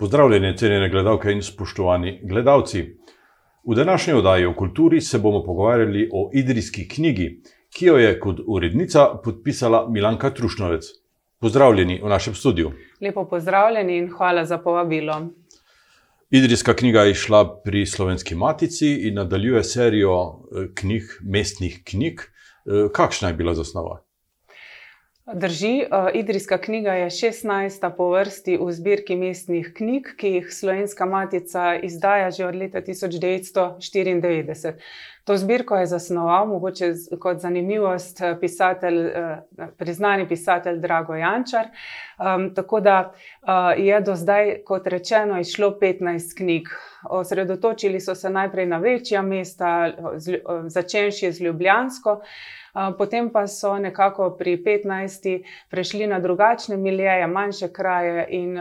Pozdravljeni, cenjene gledalke in spoštovani gledalci. V današnji oddaji o kulturi se bomo pogovarjali o idrijski knjigi, ki jo je kot urednica podpisala Milanka Trušnovec. Pozdravljeni v našem studiu. Lepo pozdravljeni in hvala za povabilo. Idrijska knjiga je šla pri Slovenski matici in nadaljuje serijo eh, knjig, mestnih knjig. Eh, kakšna je bila zasnova? Drži, Idrijska knjiga je 16. po vrsti v zbirki mestnih knjig, ki jih Slovenska matica izdaja že od leta 1994. To zbirko je zasnoval, mogoče kot zanimivost, pisatelj, priznani pisatelj Drago Jančar. Um, tako da uh, je do zdaj, kot rečeno, izšlo 15 knjig. Osredotočili so se najprej na večja mesta, začenši z Ljubljansko. Potem pa so nekako pri 15. prešli na drugačne miljeje, manjše kraje in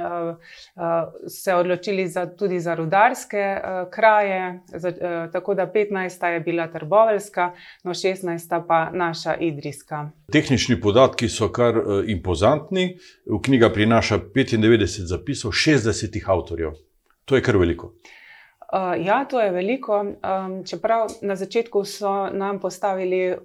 se odločili za, tudi za rudarske kraje. Tako da 15. je bila Trboveljska, no 16. pa naša Idrijska. Tehnični podatki so kar uh, impozantni. V knjiga prinaša 95 zapisov 60 avtorjev. To je kar veliko. Uh, ja, to je veliko. Um, čeprav na začetku so nam postavili,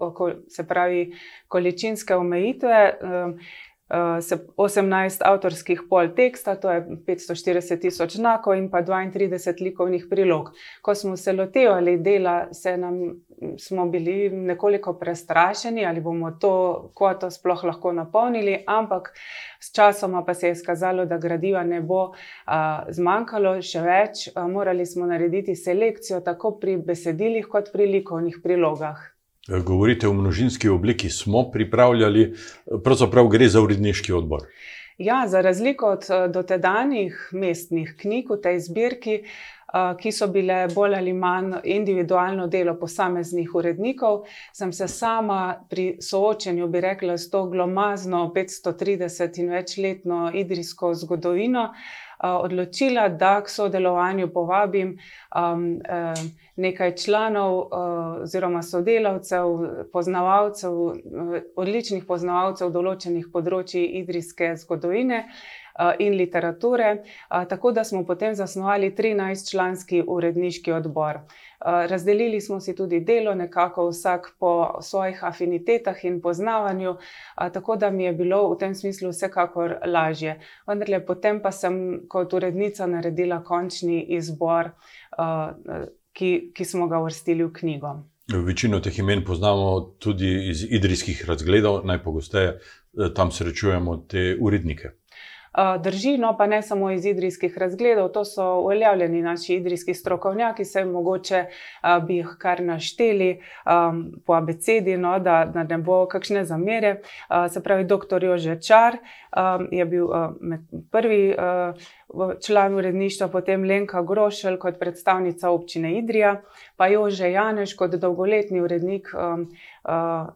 se pravi, količinske omejitve. Um, 18 avtorskih pol teksta, to je 540 tisoč znakov in pa 32 likovnih prilog. Ko smo se lotevali dela, se nam, smo bili nekoliko prestrašeni, ali bomo to kvoto sploh lahko napolnili, ampak s časoma pa se je izkazalo, da gradiva ne bo a, zmanjkalo, še več, a, morali smo narediti selekcijo tako pri besedilih kot pri likovnih prilogah. Eh, govorite o množinski obliki, smo pripravljali, pravzaprav gre za uredniški odbor. Ja, za razliko od eh, dotedanjih mestnih knjig v tej zbirki, eh, ki so bile bolj ali manj individualno delo posameznih urednikov, sem se sama pri soočenju, bi rekla, s to glomazno 530 in večletno idrijsko zgodovino odločila, da k sodelovanju povabim um, nekaj članov oziroma sodelavcev, poznavalcev, odličnih poznavalcev določenih področji idrijske zgodovine. In literature, tako da smo potem zasnovali 13-članski uredniški odbor. Razdelili smo si tudi delo, nekako vsak po svojih afinitetah in poznavanju, tako da mi je bilo v tem smislu vsekakor lažje. Vendar, potem pa sem kot urednica naredila končni izbor, ki, ki smo ga uvrstili v knjigo. Večino teh imen poznamo tudi iz idrijskih razgledov, najpogosteje eh, tam srečujemo te urednike. Drži, no pa ne samo iz idrijskih razgledov, to so uveljavljeni naši idrijski strokovnjaki, se mogoče bi jih kar našteli um, po abecedi, no, da, da ne bo kakšne zamere. Se pravi, dr. Jože Čar um, je bil uh, prvi uh, član uredništva, potem Lenka Grošelj kot predstavnica občine Idrija, pa Jože Janeš kot dolgoletni urednik. Um, uh,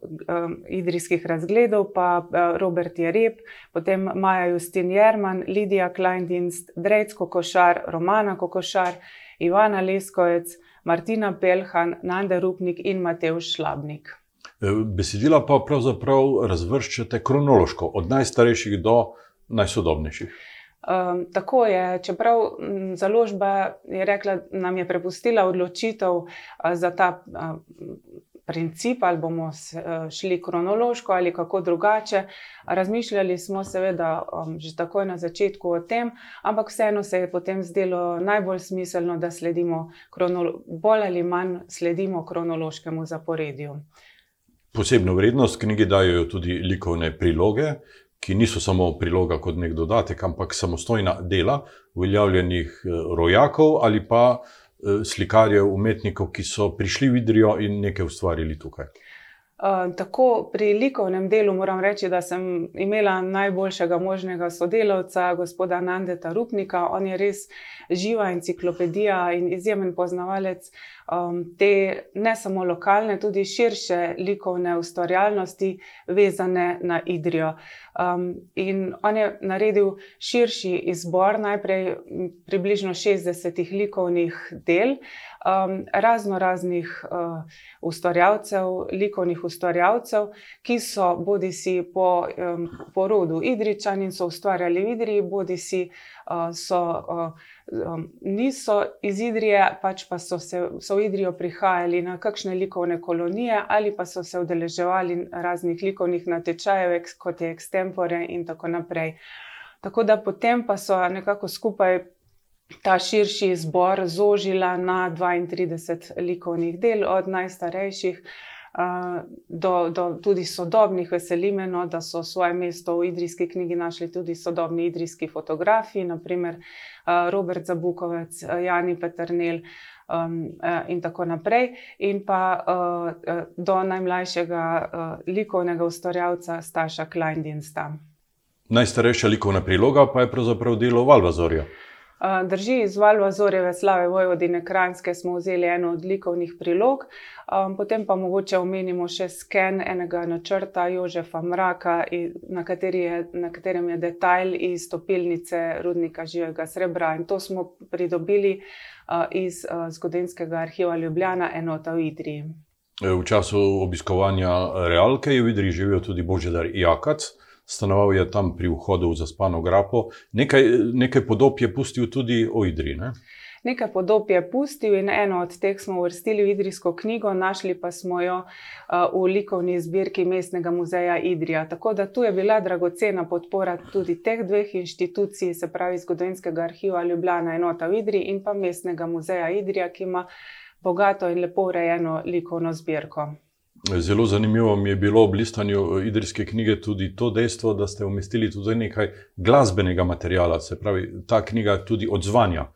um, idrijskih razgledov, pa uh, Robert Jereb, potem Maja Justin Jerman, Lidija Kleindinst, Drejsko Košar, Romana Kokošar, Ivana Leskovec, Martina Pelhan, Nanda Rupnik in Mateusz Šlabnik. E, besedila pa pravzaprav razvrščate kronološko, od najstarejših do najsodobnejših. Um, tako je, čeprav založba je rekla, nam je prepustila odločitev uh, za ta uh, princip, ali bomo eh, šli kronološko ali kako drugače. Razmišljali smo, seveda, um, že takoj na začetku o tem, ampak vseeno se je potem zdelo najbolj smiselno, da sledimo, bolj ali manj sledimo kronološkemu zaporedju. Posebno vrednost knjigi dajo tudi likovne priloge, ki niso samo priloga kot nek dodatek, ampak samostojna dela uveljavljenih eh, rojakov ali pa Eh, slikarjev, umetnikov, ki so prišli v Idrijo in nekaj ustvarili tukaj. Uh, tako pri likovnem delu moram reči, da sem imela najboljšega možnega sodelavca, gospoda Nandeta Rupnika. On je res živa enciklopedija in izjemen poznavalec um, te ne samo lokalne, tudi širše likovne ustvarjalnosti, vezane na Idrijo. Um, in on je naredil širši izbor, najprej približno 60 likovnih del um, razno raznih uh, ustvarjalcev, likovnih ustvarjalcev, ki so bodi si po um, porodu Idričani in so ustvarjali v Idriji, bodi si so, niso iz Idrije, pač pa so, se, so v Idrijo prihajali na kakšne likovne kolonije ali pa so se udeleževali raznih likovnih natečajev, kot je Extempore in tako naprej. Tako da potem pa so nekako skupaj ta širši zbor zožila na 32 likovnih del, od najstarejših do, do tudi sodobnih. Veseli me, no, da so svoje mesto v idrijski knjigi našli tudi sodobni idrijski fotografi, naprimer Robert Zabukovec, Jani Petrnel. Um, in tako naprej, in pa uh, do najmlajšega uh, likovnega ustvarjalca Staša Kleindinsta. Najstarejša likovna priloga pa je pravzaprav delo Valvazorja. Drži, iz Valvazorjeve slave Vojvodine Kranjske smo vzeli eno od likovnih prilog, potem pa mogoče omenimo še sken enega načrta Jožefa Mraka, na, je, na katerem je detajl iz topilnice rudnika živega srebra. In to smo pridobili iz zgodovinskega arhiva Ljubljana, enota v Idriji. V času obiskovanja realke je v Idriji živel tudi Božedar Jakac stanoval je tam pri vhodu v zaspano grapo. Nekaj, nekaj podob je pustil tudi o Idri. Ne? Nekaj podob je pustil in eno od teh smo uvrstili v Idrijsko knjigo, našli pa smo jo v likovni zbirki Mestnega muzeja Idrija. Tako da tu je bila dragocena podpora tudi teh dveh inštitucij, se pravi Zgodovinskega arhiva Ljubljana enota v Idriji in pa Mestnega muzeja Idrija, ki ima bogato in lepo urejeno likovno zbirko. Zelo zanimivo mi je bilo ob listanju idrijske knjige tudi to dejstvo, da ste umestili tudi nekaj glasbenega materiala, se pravi, ta knjiga tudi odzvanja.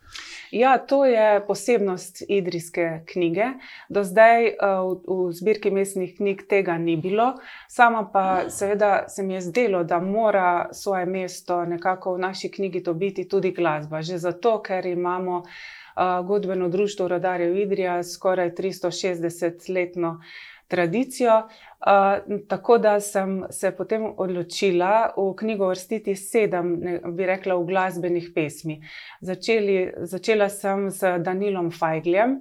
Ja, to je posebnost idrijske knjige. Do zdaj v, v zbirki mestnih knjig tega ni bilo, sama pa seveda se mi je zdelo, da mora svoje mesto nekako v naši knjigi dobiti tudi glasba. Že zato, ker imamo uh, godbeno društvo Rodarjev Idrija skoraj 360-letno tradicijo. Uh, tako da sem se potem odločila v knjigo vrstiti sedem, ne, bi rekla, glasbenih pesmi. Začeli, začela sem z Danilom Fajgljem.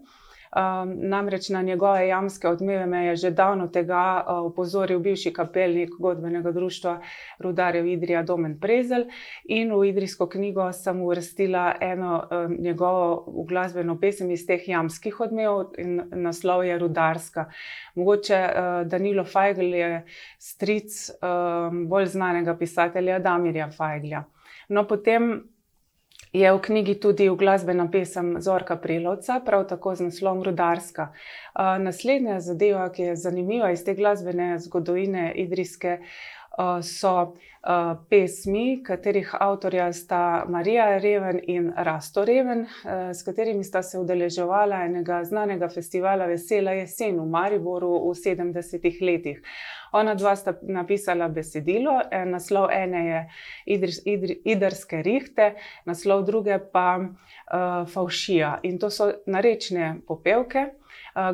Um, namreč na njegove jamske odmeve me je že davno tega uh, upozoril bivši kapelnik godbenega društva Rudarjev Idrija Domen Prezel in v Idrijsko knjigo sem uvrstila eno um, njegovo glasbeno pesem iz teh jamskih odmev in naslov je Rudarska. Mogoče uh, Danilo Fajgl je stric um, bolj znanega pisatelja Damirja Fajglja. No, potem je v knjigi tudi glasbena pesem Zorka Prelovca, prav tako z naslovom Rudarska. Naslednja zadeva, ki je zanimiva iz te glasbene zgodovine Idrijske, so pesmi, katerih avtorja sta Marija Reven in Rasto Reven, s katerimi sta se udeleževala enega znanega festivala Vesela jesen v Mariboru v 70-ih letih. Ona dva sta napisala besedilo, naslov ene je Idrske rihte, naslov druge pa uh, Faušija. In to so narečne popevke.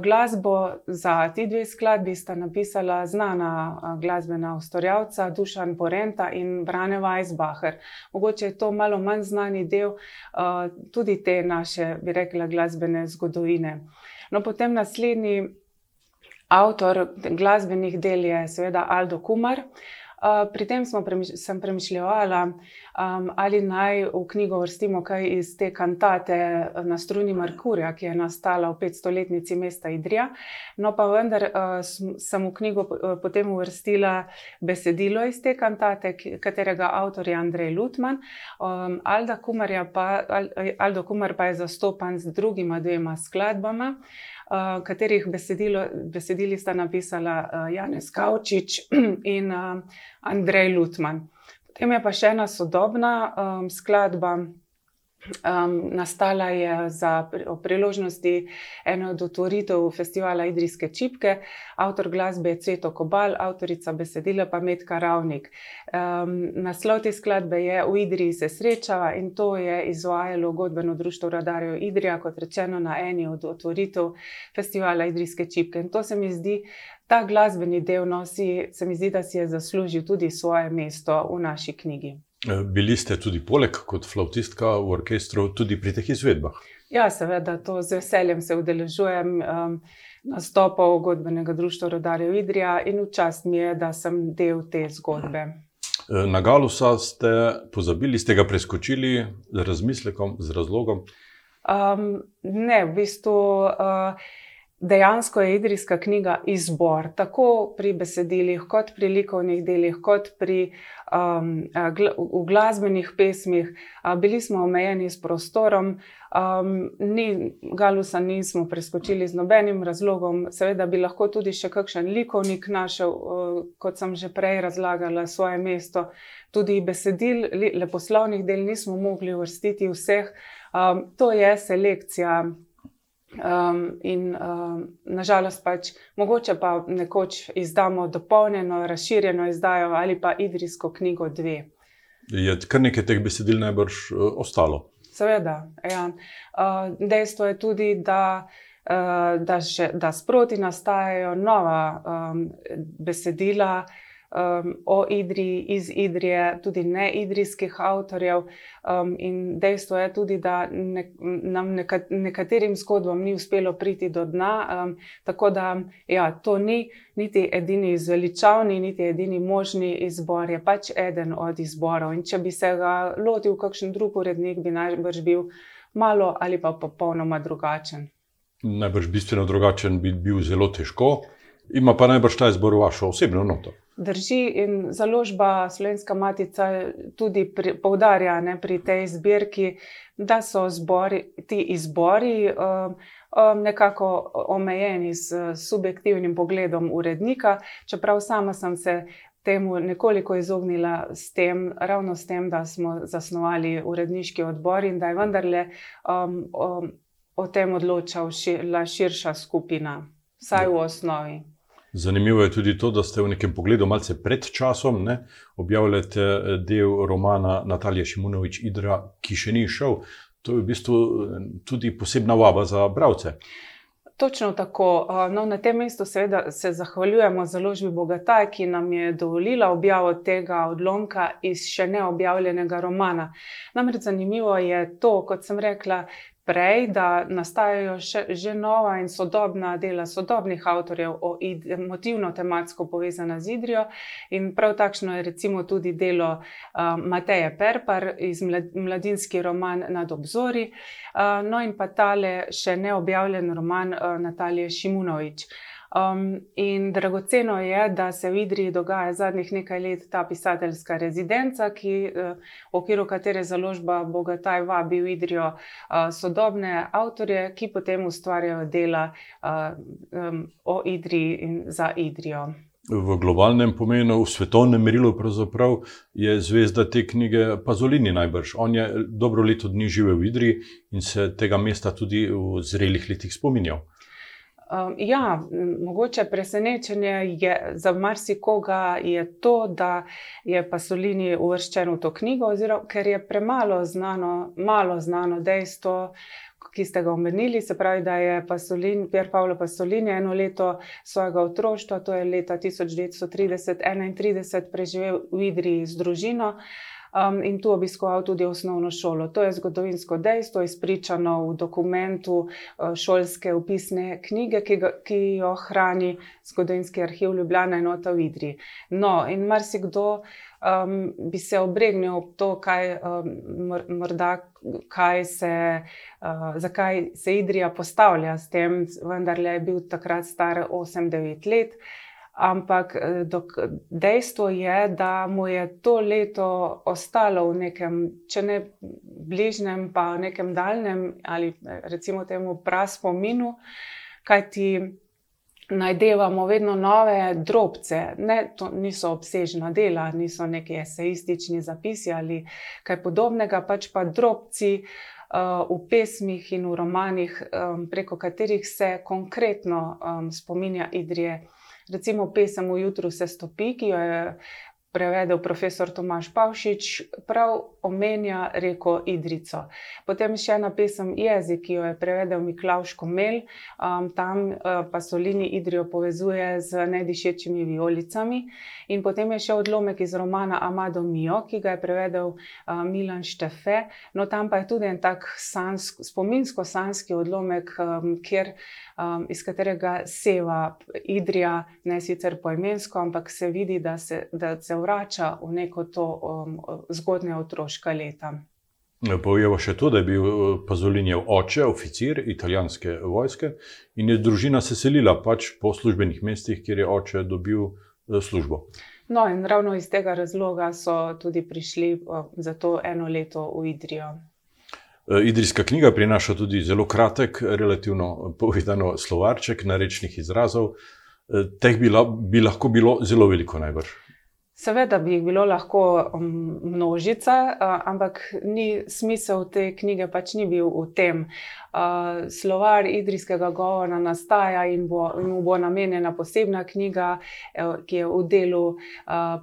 Glasbo za ti dve skladbi sta napisala znana glasbena ustvarjalca Dušan Porenta in Brane Weisbacher. Mogoče je to malo manj znani del tudi te naše, bi rekla, glasbene zgodovine. No, potem naslednji avtor glasbenih del je seveda Aldo Kumar. Pri tem sem premišljala, um, ali naj v knjigo vrstimo kaj iz te kantate na struni Merkurja, ki je nastala v 500-letnici mesta Idrija. No, pa vendar uh, sem v knjigo potem uvrstila besedilo iz te kantate, katerega avtor je Andrej Lutman. Um, Aldo Kumar pa je zastopan z drugima dvema skladbama. Uh, katerih besedilo, besedili sta napisala uh, Janez Kavčič in uh, Andrej Lutman. Potem je pa še ena sodobna um, skladba, Um, nastala je za priložnosti ene od otvoritev festivala Idrijske čipke, avtor glasbe je Cveto Kobal, avtorica besedila pa Metka Ravnik. Um, naslov te skladbe je V Idriji se srečava in to je izvajalo godbeno društvo Radarjo Idrija, kot rečeno na eni od otvoritev festivala Idrijske čipke. In to se mi zdi, ta glasbeni del nosi, se mi zdi, da si je zaslužil tudi svoje mesto v naši knjigi. Eh, bili ste tudi poleg kot flautistka v orkestru, tudi pri teh izvedbah? Ja, seveda, to z veseljem se udeležujem um, nastopov godbenega društva Rodarjev Idrija in včasih mi je, da sem del te zgodbe. Na Galusa ste pozabili, ste ga preskočili z razmislekom, z razlogom? Um, ne, v bistvu. Uh, Dejansko je idrijska knjiga izbor, tako pri besedilih, kot pri likovnih delih, kot pri um, gl v glasbenih pesmih. Bili smo omejeni s prostorom, um, ni, Galusa nismo preskočili z nobenim razlogom. Seveda bi lahko tudi še kakšen likovnik našel, uh, kot sem že prej razlagala, svoje mesto. Tudi besedil, leposlovnih del nismo mogli uvrstiti vseh. Um, to je selekcija. Um, in um, nažalost, pač, mogoče pa nekoč izdamo dopolnjeno, razširjeno izdajo ali pa idrijsko knjigo dve. Je kar nekaj teh besedil najbrž uh, ostalo? Seveda. Ja. Uh, dejstvo je tudi, da, uh, da, še, da sproti nastajajo nova um, besedila um, o Idriji, iz Idrije, tudi ne idrijskih avtorjev. Um, in dejstvo je tudi, da ne, nam neka, nekaterim zgodbam ni uspelo priti do dna. Um, tako da ja, to ni niti edini izveličavni, niti edini možni izbor, je pač eden od izborov. In če bi se ga lotil kakšen drug urednik, bi najbrž bil malo ali pa popolnoma drugačen. Najbrž bistveno drugačen bi bil zelo težko. Ima pa najbrž ta izbor vašo osebno noto. Drži in založba Slovenska matica tudi poudarja ne, pri tej zbirki, da so zbori, ti izbori um, um, nekako omejeni s subjektivnim pogledom urednika, čeprav sama sem se temu nekoliko izognila s tem, ravno s tem, da smo zasnovali uredniški odbor in da je vendarle um, um, o tem odločala širša skupina, vsaj v osnovi. Zanimivo je tudi to, da ste v nekem pogledu, malce pred časom, ne, objavljate eh, del romana Natalije Šimunovič Idra, ki še ni šel. To je v bistvu eh, tudi posebna vaba za bralce. Točno tako. Eh, no, na tem mestu seveda se zahvaljujemo založbi Bogataj, ki nam je dovolila objavo tega odlomka iz še neobjavljenega romana. Namreč zanimivo je to, kot sem rekla, prej, da nastajajo še, že nova in sodobna dela sodobnih avtorjev, emotivno-tematsko povezana z Idrijo. In prav takšno je recimo tudi delo uh, Mateje Perpar iz mladinski roman Nad obzori, uh, no in pa tale še neobjavljen roman uh, Natalije Šimunovič. Uh, Um, in dragoceno je, da se v Idriji dogaja zadnjih nekaj let ta pisateljska rezidenca, ki, uh, v okviru katere založba Bogataj vabi v Idrijo uh, sodobne avtorje, ki potem ustvarjajo dela uh, um, o Idriji in za Idrijo. V globalnem pomenu, v svetovnem merilu, je zvezda te knjige Pazolini najbrž. On je dobro leto dni živel v Idriji in se tega mesta tudi v zrelih letih spominjal. Um, ja, mogoče presenečenje je za marsikoga je to, da je Pasolini uvrščen v to knjigo, oziroma ker je premalo znano, malo znano dejstvo, ki ste ga omenili, se pravi, da je Pasolini, Pier Paolo Pasolini eno leto svojega otroštva, to je leta 1930-1931, preživel v Idriji z družino um, in tu obiskoval tudi osnovno šolo. To je zgodovinsko dejstvo, izpričano v dokumentu uh, šolske upisne knjige, ki, ga, ki jo hrani zgodovinski arhiv Ljubljana in Ota v Idri. No, in marsikdo. Um, bi se obregnil ob to, kaj, um, morda, kaj se, uh, zakaj se Idrija postavlja s tem, vendar je bil takrat star 8-9 let. Ampak eh, dok, dejstvo je, da mu je to leto ostalo v nekem, če ne bližnjem, pa v nekem daljnem ali eh, recimo temu praspominu, kajti najdevamo vedno nove drobce. Ne, to niso obsežna dela, niso neki esejistični zapisi ali kaj podobnega, pač pa drobci. Uh, v pesmih in v romanih, preko katerih se konkretno spominja Idrije, recimo pesem Ujutru se stopi, ki jo je prevedel profesor Tomaš Pavšič, prav omenja reko Idrico. Potem še ena pesem Jezik, ki jo je prevedel Miklaš Komel, um, tam uh, pa Solini Idrijo povezuje z nedišečimi violicami. In potem je še odlomek iz romana Amado Mio, ki ga je prevedel uh, Milan Štefe. No, tam pa je tudi en tak sansk, spominsko-sanski odlomek, um, kjer, um, iz katerega seva Idrija, ne sicer poimensko, ampak se vidi, da se, da se v vrača v neko to um, zgodnje otroška leta. Povejmo še to, da je bil Pazolinjev oče, oficir italijanske vojske in je družina se selila pač po službenih mestih, kjer je oče dobil službo. No, in ravno iz tega razloga so tudi prišli za to eno leto v Idrijo. Idrijska knjiga prinaša tudi zelo kratek, relativno povedano, slovarček narečnih izrazov. Teh bi, la, bi lahko bilo zelo veliko, najbrž. Seveda bi jih bilo lahko um, množica, ampak ni smisel te knjige, pač ni bil v tem. Slovar idrijskega govora nastaja in, bo, mu bo namenjena posebna knjiga, e, ki je v delu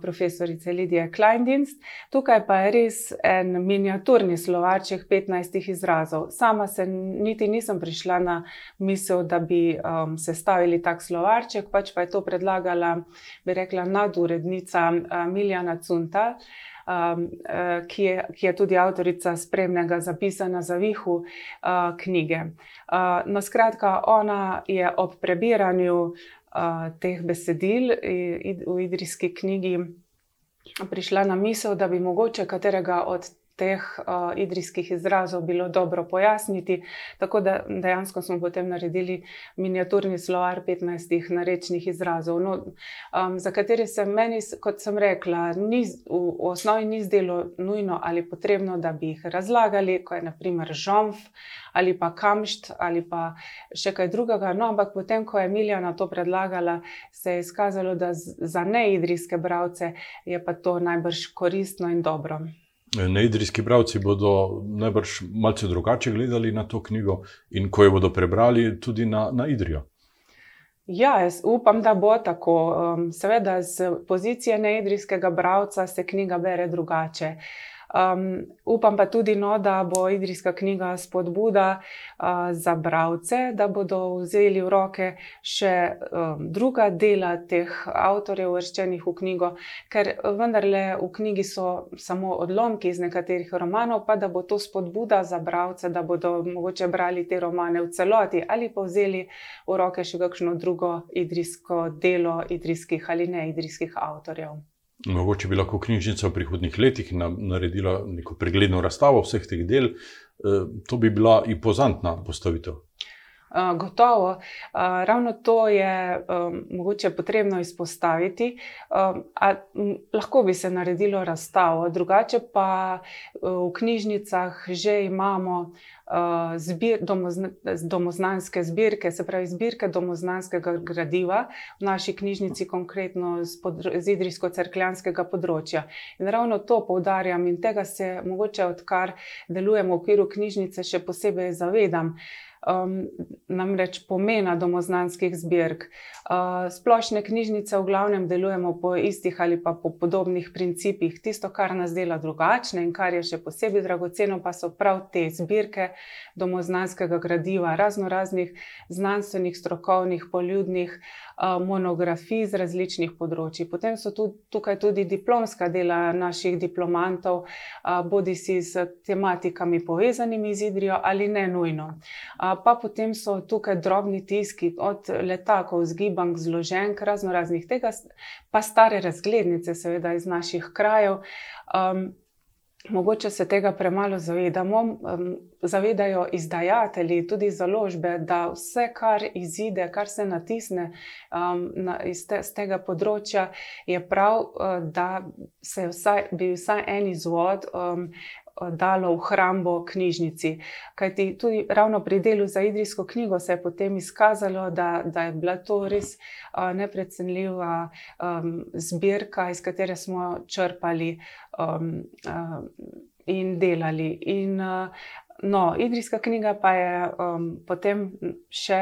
profesorice Lidije Kleindinst. Tukaj pa je res en miniaturni slovarček 15 izrazov. Sama se niti nisem prišla na misel, da bi um, sestavili tak slovarček, pač pa je to predlagala, bi rekla, nadurednica Miljana Cunta, um, uh, ki, je, ki je tudi avtorica spremnega zapisa na zavihu uh, knjige. Uh, no, skratka, ona je ob prebiranju uh, teh besedil v idrijski knjigi prišla na misel, da bi mogoče katerega od teh uh, idrijskih izrazov bilo dobro pojasniti. Tako da dejansko smo potem naredili miniaturni slovar 15 narečnih izrazov, no, um, za katere se meni, kot sem rekla, ni, v, v osnovi ni zdelo nujno ali potrebno, da bi jih razlagali, ko je naprimer žomf ali pa kamšt ali pa še kaj drugega. No, ampak potem, ko je Emilija na to predlagala, se je izkazalo, da z, za neidrijske bralce je pa to najbrž koristno in dobro. Neidrijski bralci bodo najbrž malce drugače gledali na to knjigo in ko jo bodo prebrali, tudi na, na Idrijo. Ja, jaz upam, da bo tako. Um, seveda, z pozicije neidrijskega bralca se knjiga bere drugače. Um, upam pa tudi, no, da bo Idrijska knjiga spodbuda uh, za bralce, da bodo vzeli v roke še um, druga dela teh avtorjev, uvrščenih v knjigo, ker vendarle v knjigi so samo odlomki iz nekaterih romanov, pa da bo to spodbuda za bralce, da bodo mogoče brali te romane v celoti ali pa vzeli v roke še kakšno drugo idrijsko delo idrijskih ali ne idrijskih avtorjev. Mogoče bi lahko knjižnica v prihodnih letih naredila neko pregledno razstavo vseh teh del. Eh, to bi bila impozantna postavitev. Uh, gotovo. Uh, ravno to je um, mogoče potrebno izpostaviti. Um, a, m, lahko bi se naredilo razstavo, drugače pa uh, v knjižnicah že imamo uh, zbir, domozna, domoznanske zbirke, se pravi zbirke domoznanskega gradiva v naši knjižnici, konkretno z, z idrijsko-cerkljanskega področja. In ravno to poudarjam in tega se mogoče odkar delujemo v okviru knjižnice še posebej zavedam um, namreč pomena domoznanskih zbirk. Uh, splošne knjižnice v glavnem delujemo po istih ali pa po podobnih principih. Tisto, kar nas dela drugačne in kar je še posebej dragoceno, pa so prav te zbirke domoznanskega gradiva, razno raznih znanstvenih, strokovnih, poljudnih monografij z različnih področji. Potem so tu, tukaj tudi diplomska dela naših diplomantov, bodi si z tematikami povezanimi z Idrijo ali ne nujno. Pa potem so tukaj drobni tiski, od letakov, zgibank, zloženk, razno raznih tega, pa stare razglednice, seveda iz naših krajev. Um, Mogoče se tega premalo zavedamo, zavedajo izdajatelji, tudi založbe, da vse, kar izide, kar se natisne um, na, iz, te, iz tega področja, je prav, uh, da se vsaj, vsaj en izvod um, dalo v hrambo knjižnici. Kajti tudi ravno pri delu za idrijsko knjigo se je potem izkazalo, da, da je bila to res uh, neprecenljiva um, zbirka, iz katere smo črpali um, uh, in delali. In, uh, No, idrijska knjiga pa je um, potem še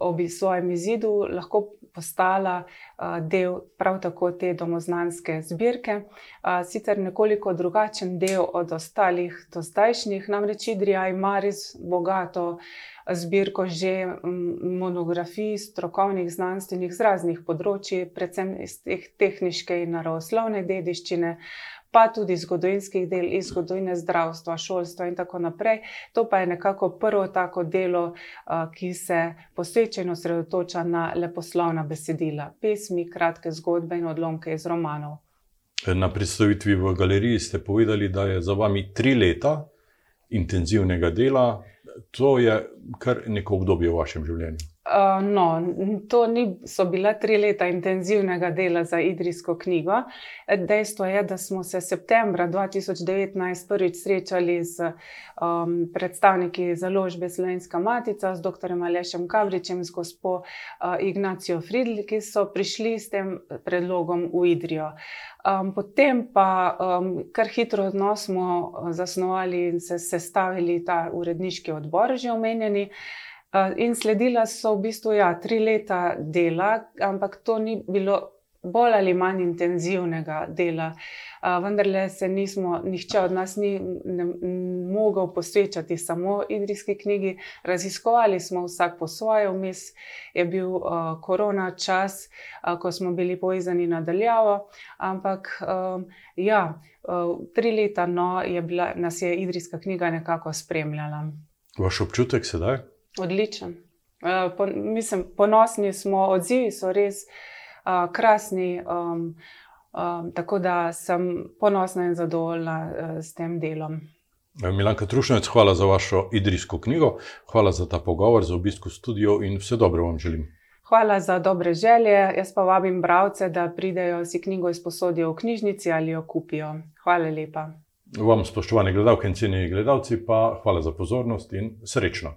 ob svojem izidu lahko postala uh, del prav tako te domoznanske zbirke, uh, sicer nekoliko drugačen del od ostalih do zdajšnjih, namreč Idrija ima res bogato zbirko že monografij, strokovnih, znanstvenih z raznih področji, predvsem iz teh tehniške in naravoslovne dediščine pa tudi zgodovinskih del iz zgodovine zdravstva, šolstva in tako naprej. To pa je nekako prvo tako delo, ki se posvečeno sredotoča na leposlovna besedila, pesmi, kratke zgodbe in odlomke iz romanov. Na predstavitvi v galeriji ste povedali, da je za vami tri leta intenzivnega dela. To je kar neko obdobje v vašem življenju. Uh, no, to ni, so bila tri leta intenzivnega dela za Idrijsko knjigo. Dejstvo je, da smo se septembra 2019 prvič srečali z um, predstavniki založbe Slovenska Matica, z dr. Alešem Kavričem, z gospo uh, Ignacijo Fridl, ki so prišli s tem predlogom v Idrijo. Um, potem pa um, kar hitro smo zasnovali in se sestavili ta uredniški odbor, že omenjeni. In sledila so v bistvu ja, tri leta dela, ampak to ni bilo bolj ali manj intenzivnega dela. Vendar se nismo, nihče od nas ni ne, mogel posvečati samo indijski knjigi. Raziskovali smo vsak po svoje, vmes je bil uh, korona čas, uh, ko smo bili povezani nadaljavo. Ampak uh, ja, uh, tri leta no, je bila, nas je indijska knjiga nekako spremljala. Vaš občutek sedaj? Odličen. Uh, po, mislim, ponosni smo, odzivi so res uh, krasni. Um, um, tako da sem ponosna in zadovoljna uh, s tem delom. Milanka Trušnjec, hvala za vašo idrijsko knjigo, hvala za ta pogovor, za obisk v studiu in vse dobro vam želim. Hvala za dobre želje. Jaz pa vabim bralce, da pridejo si knjigo izposodijo v knjižnici ali jo kupijo. Hvala lepa. Vam, spoštovane gledalke in cenjeni gledalci, pa hvala za pozornost in srečno.